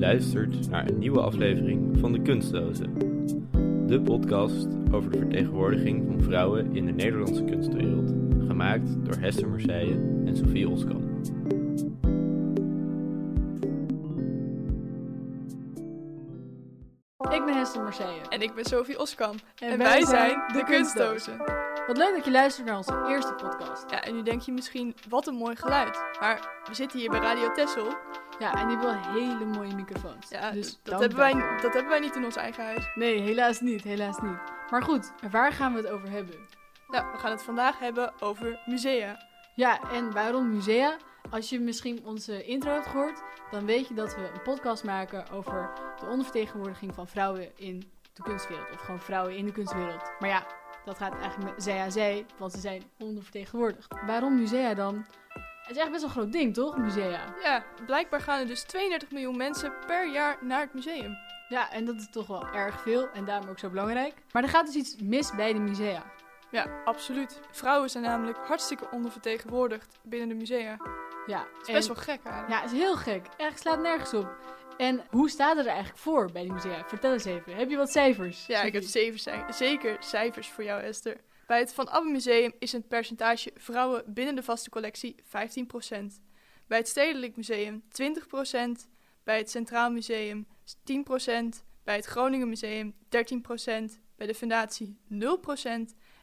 luistert naar een nieuwe aflevering van De Kunstlozen. De podcast over de vertegenwoordiging van vrouwen in de Nederlandse kunstwereld. Gemaakt door Hester Marseille en Sophie Oskam. Ik ben Hester Marseille. En ik ben Sophie Oskam. En En, wij wij, zijn zijn de de Kunstdozen. Wat leuk dat je luistert naar onze eerste podcast. Ja, en nu denk je misschien, wat een mooi geluid. Maar we zitten hier bij Radio Tessel. Ja, en die hebben wel hele mooie microfoons. Ja, dus dat, hebben wij, dat hebben wij niet in ons eigen huis. Nee, helaas niet, helaas niet. Maar goed, waar gaan we het over hebben? Nou, we gaan het vandaag hebben over musea. Ja, en waarom musea? Als je misschien onze intro hebt gehoord, dan weet je dat we een podcast maken over de ondervertegenwoordiging van vrouwen in de kunstwereld. Of gewoon vrouwen in de kunstwereld. Maar ja, dat gaat eigenlijk met zij aan zij, want ze zijn ondervertegenwoordigd. Waarom musea dan? Het is echt best wel een groot ding, toch? Musea. Ja, blijkbaar gaan er dus 32 miljoen mensen per jaar naar het museum. Ja, en dat is toch wel erg veel en daarom ook zo belangrijk. Maar er gaat dus iets mis bij de musea. Ja, absoluut. Vrouwen zijn namelijk hartstikke ondervertegenwoordigd binnen de musea. Ja, Het is best wel gek eigenlijk. Ja, het is heel gek. Echt slaat nergens op. En hoe staat het er eigenlijk voor bij die musea? Vertel eens even. Heb je wat cijfers? Ja, ik heb zeven, cij- zeker cijfers voor jou, Esther. Bij het Van Abbe Museum is het percentage vrouwen binnen de vaste collectie 15%. Bij het Stedelijk Museum 20%. Bij het Centraal Museum 10%. Bij het Groningen Museum 13%. Bij de Fundatie 0%.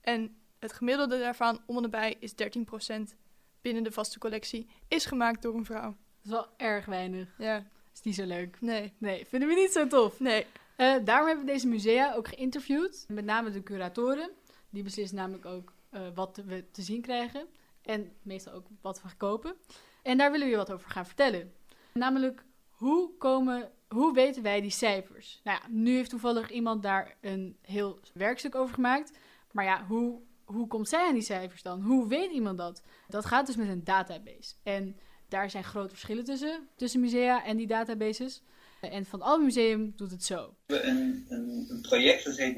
En het gemiddelde daarvan nabij is 13% binnen de vaste collectie. Is gemaakt door een vrouw. Dat is wel erg weinig. Ja, Is niet zo leuk. nee. Nee, vinden we niet zo tof. Nee, Eh, daarom hebben we deze musea ook geïnterviewd. Met name de curatoren. Die beslissen namelijk ook eh, wat we te zien krijgen. En meestal ook wat we kopen. En daar willen we je wat over gaan vertellen. Namelijk, hoe, komen, hoe weten wij die cijfers? Nou ja, nu heeft toevallig iemand daar een heel werkstuk over gemaakt. Maar ja, hoe, hoe komt zij aan die cijfers dan? Hoe weet iemand dat? Dat gaat dus met een database. En daar zijn grote verschillen tussen, tussen musea en die databases. En Van Al Museum doet het zo. We hebben een, een, project dat heet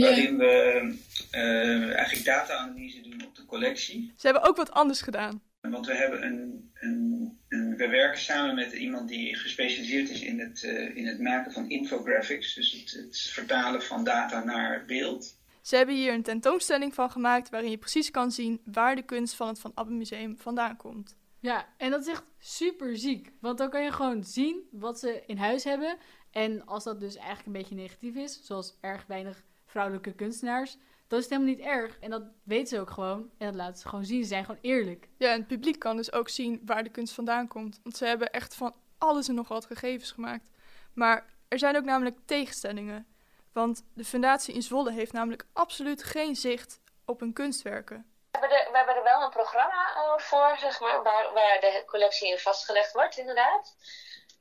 Waarin we eh, eigenlijk data-analyse doen op de collectie. ze hebben ook wat anders gedaan. Want we hebben een, een, een- we werken samen met iemand die gespecialiseerd is in het, eh, in het maken van infographics. Dus het, het vertalen van data naar beeld. Ze hebben hier een tentoonstelling van gemaakt waarin je precies kan zien waar de kunst van het Van Abbe Museum vandaan komt. Ja, en dat is echt super ziek. Want dan kan je gewoon zien wat ze in huis hebben. En als dat dus eigenlijk een beetje negatief is, zoals erg weinig vrouwelijke kunstenaars, dan is het helemaal niet erg. En dat weten ze ook gewoon. En dat laten ze gewoon zien. Ze zijn gewoon eerlijk. Ja, en het publiek kan dus ook zien waar de kunst vandaan komt. Want ze hebben echt van alles en nog wat gegevens gemaakt. Maar er zijn ook namelijk tegenstellingen. Want de fundatie in Zwolle heeft namelijk absoluut geen zicht op hun kunstwerken. We hebben, er, we hebben er wel een programma eh, voor, zeg maar, waar, waar de collectie in vastgelegd wordt, inderdaad.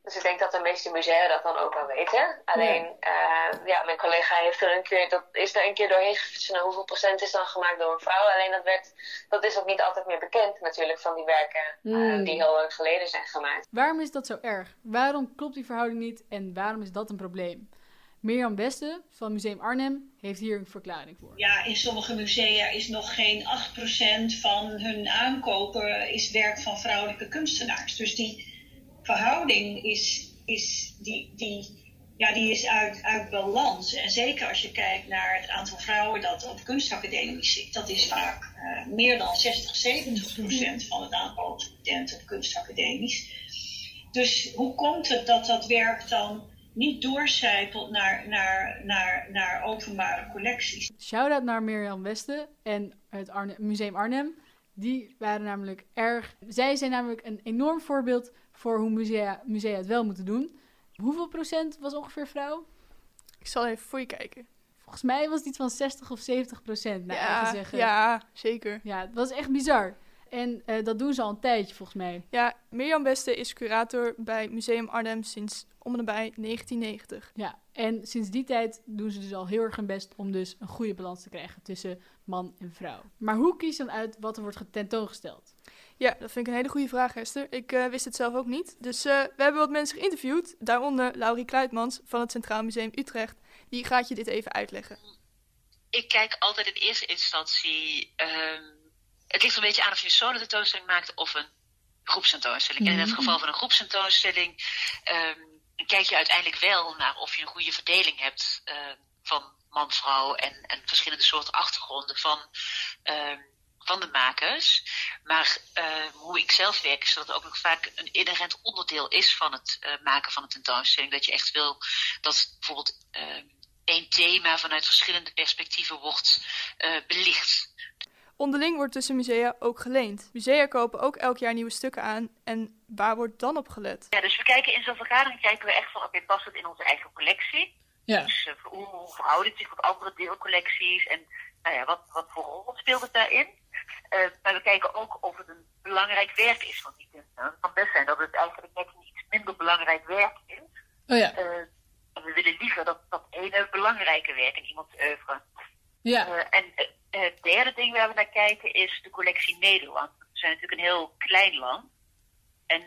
Dus ik denk dat de meeste musea dat dan ook wel weten. Alleen, ja, ja mijn collega heeft er een keer, dat is er een keer doorheen gefietst naar hoeveel procent is dan gemaakt door een vrouw. Alleen dat, werd, dat is ook niet altijd meer bekend natuurlijk van die werken eh, Hmm. die heel lang geleden zijn gemaakt. Waarom is dat zo erg? Waarom klopt die verhouding niet? En waarom is dat een probleem? Mirjam Beste van Museum Arnhem heeft hier een verklaring voor. Ja, in sommige musea is nog geen 8% van hun aankopen is werk van vrouwelijke kunstenaars. Dus die verhouding is, is, die, die, ja, die is uit, uit balans. En zeker als je kijkt naar het aantal vrouwen dat op kunstacademie zit, dat is vaak eh, meer dan 60, 70% van het aantal studenten op kunstacademies. Dus hoe komt het dat dat werk dan niet doorcijpelt naar, naar, naar, naar openbare collecties? Shout-out naar Mirjam Weste en het Arne- Museum Arnhem. Die waren namelijk erg... Zij zijn namelijk een enorm voorbeeld voor hoe musea, musea het wel moeten doen. Hoeveel procent was ongeveer vrouw? Ik zal even voor je kijken. Volgens mij was het iets van 60 of 70 procent, naar eigen ja, zeggen. ja, zeker. Ja, het was echt bizar. En eh, dat doen ze al een tijdje, volgens mij. Ja, Mirjam Beste is curator bij Museum Arnhem sinds om en nabij 1990. Ja, en sinds die tijd doen ze dus al heel erg hun best om dus een goede balans te krijgen tussen man en vrouw. Maar hoe kies je dan uit wat er wordt tentoongesteld? Ja, dat vind ik een hele goede vraag, Esther. Ik eh, wist het zelf ook niet. Dus eh, we hebben wat mensen geïnterviewd, daaronder Laurie Kluitmans van het Centraal Museum Utrecht. Die gaat je dit even uitleggen. ik kijk altijd in eerste instantie. ehm, het ligt een beetje aan of je een solo tentoonstelling maakt of een groepstentoonstelling. En in het geval van een groepstentoonstelling ehm, kijk je uiteindelijk wel naar of je een goede verdeling hebt ehm, van man, vrouw en, en verschillende soorten achtergronden van, ehm, van de makers. Maar ehm, hoe ik zelf werk is dat het ook nog vaak een inherent onderdeel is van het eh, maken van een tentoonstelling. Dat je echt wil dat bijvoorbeeld ehm, één thema vanuit verschillende perspectieven wordt eh, belicht. Onderling wordt tussen musea ook geleend. Musea kopen ook elk jaar nieuwe stukken aan. En waar wordt dan op gelet? Ja, dus we kijken in zo'n vergadering kijken we echt van, oké, past het in onze eigen collectie? Ja. Dus uh, hoe, hoe verhoudt het zich tot andere deelcollecties en nou ja, wat, wat voor rol speelt het daarin? Uh, maar we kijken ook of het een belangrijk werk is van die kunstenaar. Het kan best zijn dat het eigenlijk net een iets minder belangrijk werk is. Oh ja. Uh, en we willen liever dat dat ene belangrijke werk in iemands oeuvre. Ja. en het derde ding waar we naar kijken is de collectie Nederland. We zijn natuurlijk een heel klein land. En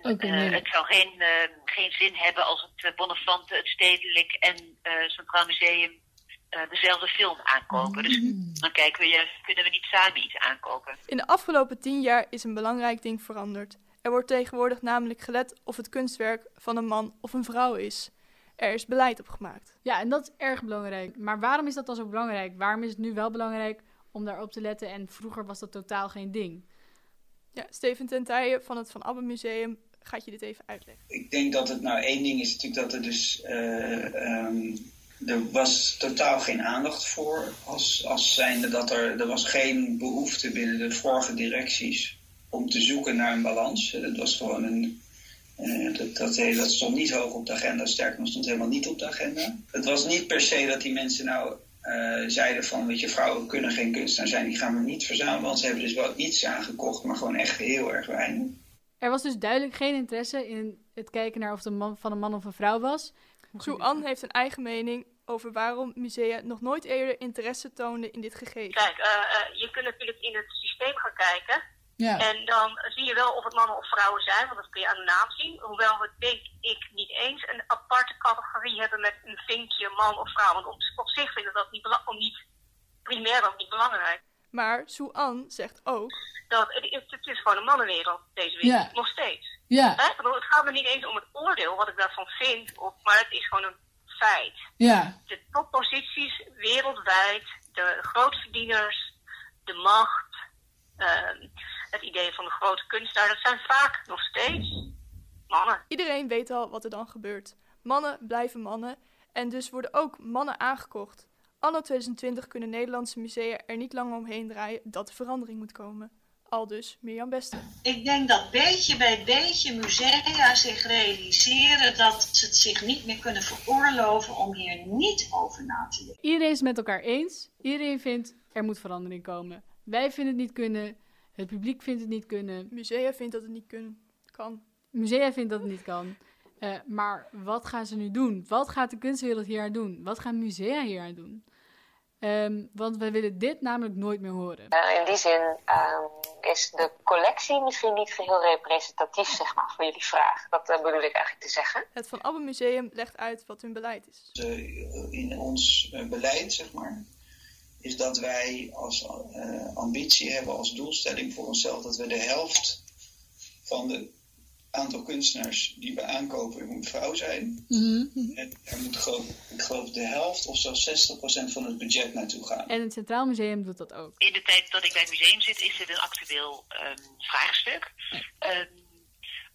het zou geen, geen zin hebben als het Bonnefante, het Stedelijk en Centraal Museum dezelfde film aankopen. Dus dan kijken we juist, kunnen we niet samen iets aankopen. In de afgelopen tien jaar is een belangrijk ding veranderd. Er wordt tegenwoordig namelijk gelet of het kunstwerk van een man of een vrouw is. Er is beleid op gemaakt. Ja, en dat is erg belangrijk. Maar waarom is dat dan zo belangrijk? Waarom is het nu wel belangrijk om daarop te letten en vroeger was dat totaal geen ding? Ja, Steven Tentijen van het Van Abbe Museum gaat je dit even uitleggen. Ik denk dat het nou één ding is natuurlijk dat er dus... Uh, um, er was totaal geen aandacht voor. Als, als zijnde dat er... Er was geen behoefte binnen de vorige directies om te zoeken naar een balans. Dat was gewoon een... Uh, dat, dat, dat stond niet hoog op de agenda. Sterker nog, stond helemaal niet op de agenda. Het was niet per se dat die mensen nou uh, zeiden van, weet je, vrouwen kunnen geen kunstenaar zijn, die gaan we niet verzamelen, want ze hebben dus wel iets aangekocht, maar gewoon echt heel erg weinig. Er was dus duidelijk geen interesse in het kijken naar of het een man van een man of een vrouw was. Sue-Anne heeft een eigen mening over waarom musea nog nooit eerder interesse toonden in dit gegeven. Kijk, uh, uh, je kunt natuurlijk in het systeem gaan kijken. Ja. En dan zie je wel of het mannen of vrouwen zijn, want dat kun je aan de naam zien. Hoewel we, denk ik, niet eens een aparte categorie hebben met een vinkje man of vrouw. Want op, op zich vinden we dat niet, niet primair ook niet belangrijk. Maar Sue-Anne zegt ook... Dat het, het, is gewoon een mannenwereld, deze wereld. Ja. Nog steeds. Ja. Hè? Het gaat me niet eens om het oordeel, wat ik daarvan vind. Of, maar het is gewoon een feit. Ja. De topposities wereldwijd, de grootverdieners, de macht... Uh, het idee van de grote kunstenaar, dat zijn vaak nog steeds mannen. Iedereen weet al wat er dan gebeurt. Mannen blijven mannen en dus worden ook mannen aangekocht. Anno 2020 kunnen Nederlandse musea er niet langer omheen draaien dat er verandering moet komen. Al dus Mirjam Beste. Ik denk dat beetje bij beetje musea zich realiseren dat ze het zich niet meer kunnen veroorloven om hier niet over na te denken. Iedereen is het met elkaar eens. Iedereen vindt er moet verandering komen. Wij vinden het niet kunnen. Het publiek vindt het niet kunnen. Musea vindt dat het niet kun, kan. Musea vindt dat het niet kan. Uh, maar wat gaan ze nu doen? Wat gaat de kunstwereld hier aan doen? Wat gaan musea hier aan doen? Um, want we willen dit namelijk nooit meer horen. Uh, in die zin um, is de collectie misschien niet geheel representatief zeg maar, voor jullie vraag. Dat uh, bedoel ik eigenlijk te zeggen. Het Van Abbe Museum legt uit wat hun beleid is. in ons beleid, zeg maar, is dat wij als uh, ambitie hebben, als doelstelling voor onszelf, dat we de helft van de aantal kunstenaars die we aankopen moet vrouw zijn. Mm -hmm. En er moet geloof, ik geloof de helft of zelfs 60% van het budget naartoe gaan. En het Centraal Museum doet dat ook. In de tijd dat ik bij het museum zit, is dit een actueel um, vraagstuk. Um,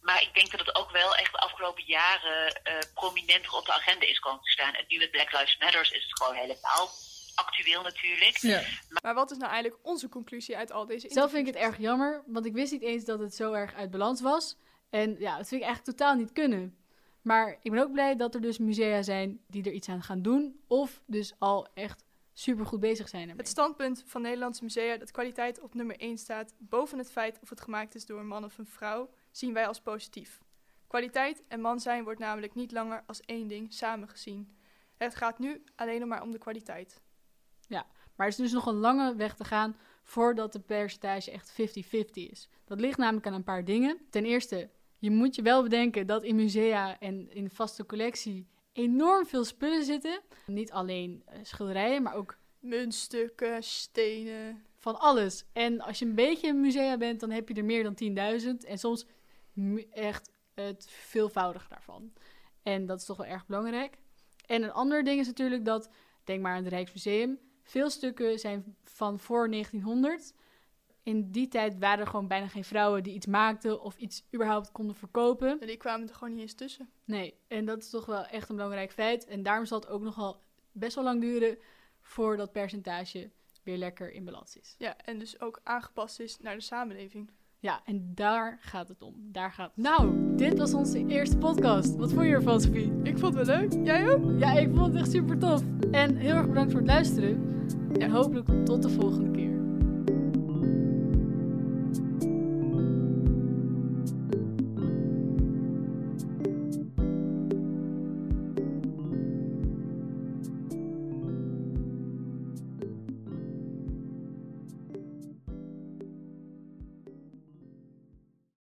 maar ik denk dat het ook wel echt de afgelopen jaren uh, prominenter op de agenda is komen te staan. En nu met Black Lives Matter is het gewoon helemaal actueel natuurlijk. Ja. Maar, maar wat is nou eigenlijk onze conclusie uit al deze Zelf vind ik het erg jammer, want ik wist niet eens dat het zo erg uit balans was. En ja, dat vind ik eigenlijk totaal niet kunnen. Maar ik ben ook blij dat er dus musea zijn die er iets aan gaan doen. Of dus al echt supergoed bezig zijn ermee. Het standpunt van Nederlandse musea dat kwaliteit op nummer 1 staat... boven het feit of het gemaakt is door een man of een vrouw... zien wij als positief. Kwaliteit en man zijn wordt namelijk niet langer als één ding samengezien. Het gaat nu alleen nog maar om de kwaliteit. Ja, maar er is dus nog een lange weg te gaan voordat de percentage echt 50-50 is. Dat ligt namelijk aan een paar dingen. Ten eerste, je moet je wel bedenken dat in musea en in de vaste collectie enorm veel spullen zitten. Niet alleen uh, schilderijen, maar ook muntstukken, stenen. Van alles. En als je een beetje een musea bent, dan heb je er meer dan 10.000 en soms echt het veelvoudige daarvan. En dat is toch wel erg belangrijk. En een ander ding is natuurlijk dat, denk maar aan het Rijksmuseum, veel stukken zijn van voor 1900. In die tijd waren er gewoon bijna geen vrouwen die iets maakten of iets überhaupt konden verkopen. En die kwamen er gewoon niet eens tussen. Nee, en dat is toch wel echt een belangrijk feit. En daarom zal het ook nogal best wel lang duren voor dat percentage weer lekker in balans is. Ja, en dus ook aangepast is naar de samenleving. Ja, en daar gaat het om. Daar gaat het. Nou, dit was onze eerste podcast. Wat vond je ervan, Sophie? Ik vond het wel leuk. Jij ook? Ja, ik vond het echt super tof. En heel erg bedankt voor het luisteren. En hopelijk tot de volgende keer.